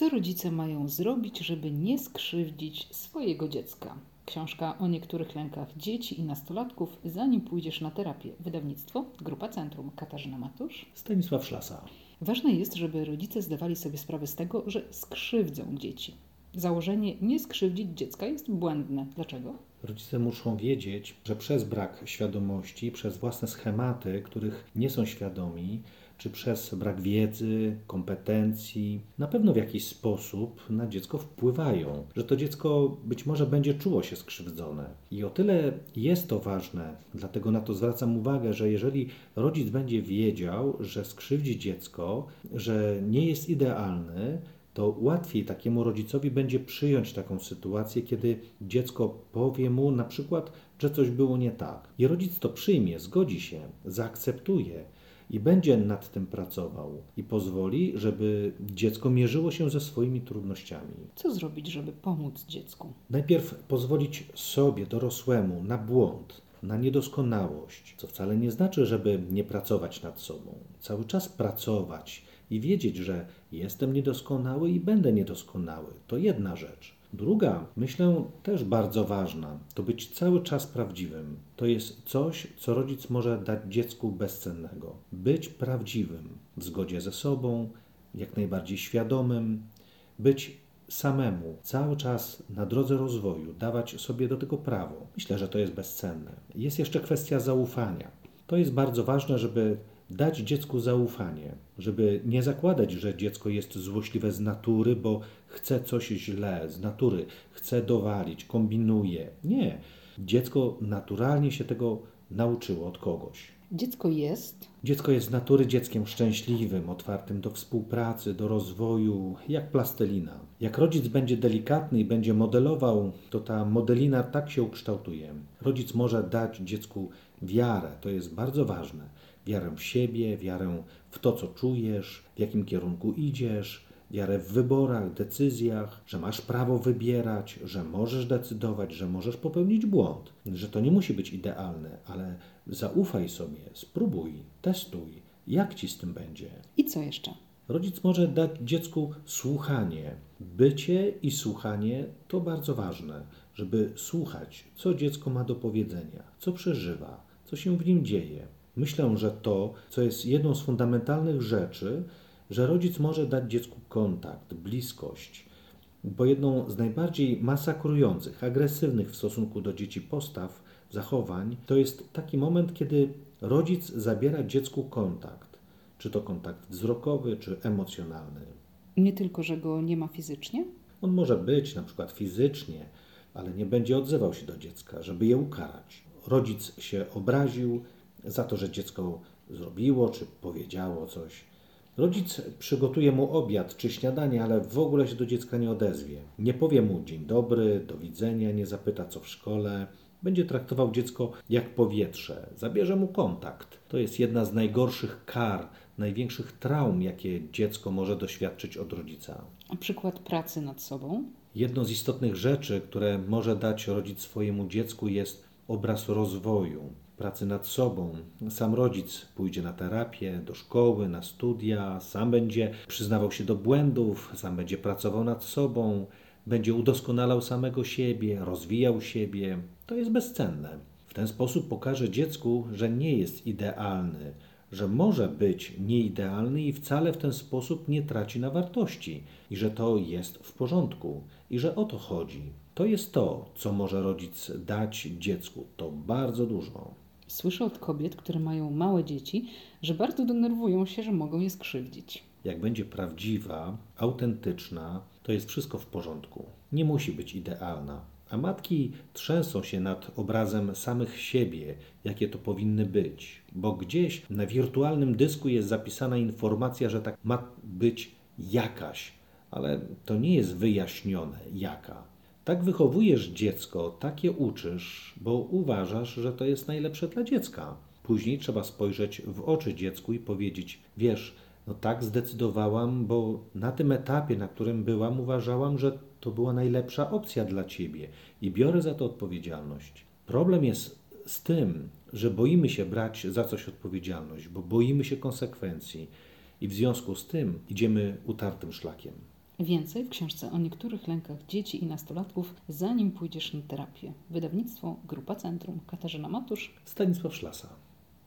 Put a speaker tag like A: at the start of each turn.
A: Co rodzice mają zrobić, żeby nie skrzywdzić swojego dziecka? Książka o niektórych lękach dzieci i nastolatków, zanim pójdziesz na terapię. Wydawnictwo Grupa Centrum. Katarzyna Matusz.
B: Stanisław Szlasa.
A: Ważne jest, żeby rodzice zdawali sobie sprawę z tego, że skrzywdzą dzieci. Założenie nie skrzywdzić dziecka jest błędne. Dlaczego?
B: Rodzice muszą wiedzieć, że przez brak świadomości, przez własne schematy, których nie są świadomi, czy przez brak wiedzy, kompetencji, na pewno w jakiś sposób na dziecko wpływają, że to dziecko być może będzie czuło się skrzywdzone. I o tyle jest to ważne, dlatego na to zwracam uwagę, że jeżeli rodzic będzie wiedział, że skrzywdzi dziecko, że nie jest idealny, to łatwiej takiemu rodzicowi będzie przyjąć taką sytuację, kiedy dziecko powie mu na przykład, że coś było nie tak. I rodzic to przyjmie, zgodzi się, zaakceptuje i będzie nad tym pracował i pozwoli, żeby dziecko mierzyło się ze swoimi trudnościami.
A: Co zrobić, żeby pomóc dziecku?
B: Najpierw pozwolić sobie, dorosłemu, na błąd, na niedoskonałość, co wcale nie znaczy, żeby nie pracować nad sobą. Cały czas pracować i wiedzieć, że jestem niedoskonały i będę niedoskonały. To jedna rzecz. Druga, myślę też bardzo ważna, to być cały czas prawdziwym. To jest coś, co rodzic może dać dziecku bezcennego. Być prawdziwym, w zgodzie ze sobą, jak najbardziej świadomym, być samemu, cały czas na drodze rozwoju, dawać sobie do tego prawo. Myślę, że to jest bezcenne. Jest jeszcze kwestia zaufania. To jest bardzo ważne, żeby dać dziecku zaufanie, żeby nie zakładać, że dziecko jest złośliwe z natury, bo chce coś źle z natury, chce dowalić, kombinuje. Nie. Dziecko naturalnie się tego nauczyło od kogoś.
A: Dziecko jest.
B: Dziecko jest z natury dzieckiem szczęśliwym, otwartym do współpracy, do rozwoju, jak plastelina. Jak rodzic będzie delikatny i będzie modelował, to ta modelina tak się ukształtuje. Rodzic może dać dziecku wiarę, to jest bardzo ważne wiarę w siebie, wiarę w to, co czujesz, w jakim kierunku idziesz, wiarę w wyborach, decyzjach, że masz prawo wybierać, że możesz decydować, że możesz popełnić błąd, że to nie musi być idealne, ale zaufaj sobie, spróbuj, testuj, jak ci z tym będzie.
A: I co jeszcze?
B: Rodzic może dać dziecku słuchanie. Bycie i słuchanie to bardzo ważne, żeby słuchać, co dziecko ma do powiedzenia, co przeżywa, co się w nim dzieje. Myślę, że to, co jest jedną z fundamentalnych rzeczy, że rodzic może dać dziecku kontakt, bliskość, bo jedną z najbardziej masakrujących, agresywnych w stosunku do dzieci postaw, zachowań, to jest taki moment, kiedy rodzic zabiera dziecku kontakt, czy to kontakt wzrokowy, czy emocjonalny.
A: Nie tylko, że go nie ma fizycznie?
B: On może być na przykład fizycznie, ale nie będzie odzywał się do dziecka, żeby je ukarać. Rodzic się obraził, za to, że dziecko zrobiło czy powiedziało coś. Rodzic przygotuje mu obiad czy śniadanie, ale w ogóle się do dziecka nie odezwie. Nie powie mu dzień dobry, do widzenia, nie zapyta co w szkole. Będzie traktował dziecko jak powietrze, zabierze mu kontakt. To jest jedna z najgorszych kar, największych traum, jakie dziecko może doświadczyć od rodzica.
A: A przykład pracy nad sobą?
B: Jedną z istotnych rzeczy, które może dać rodzic swojemu dziecku, jest obraz rozwoju pracy nad sobą. Sam rodzic pójdzie na terapię, do szkoły, na studia, sam będzie przyznawał się do błędów, sam będzie pracował nad sobą, będzie udoskonalał samego siebie, rozwijał siebie. To jest bezcenne. W ten sposób pokaże dziecku, że nie jest idealny, że może być nieidealny i wcale w ten sposób nie traci na wartości, i że to jest w porządku, i że o to chodzi. To jest to, co może rodzic dać dziecku. To bardzo dużo.
A: Słyszę od kobiet, które mają małe dzieci, że bardzo denerwują się, że mogą je skrzywdzić.
B: Jak będzie prawdziwa, autentyczna, to jest wszystko w porządku. Nie musi być idealna. A matki trzęsą się nad obrazem samych siebie, jakie to powinny być, bo gdzieś na wirtualnym dysku jest zapisana informacja, że tak ma być jakaś, ale to nie jest wyjaśnione jaka. Tak wychowujesz dziecko, tak je uczysz, bo uważasz, że to jest najlepsze dla dziecka. Później trzeba spojrzeć w oczy dziecku i powiedzieć: Wiesz, no tak zdecydowałam, bo na tym etapie, na którym byłam, uważałam, że to była najlepsza opcja dla ciebie i biorę za to odpowiedzialność. Problem jest z tym, że boimy się brać za coś odpowiedzialność, bo boimy się konsekwencji i w związku z tym idziemy utartym szlakiem.
A: Więcej w książce o niektórych lękach dzieci i nastolatków, zanim pójdziesz na terapię. Wydawnictwo Grupa Centrum. Katarzyna Matusz.
B: Stanisław Szlasa.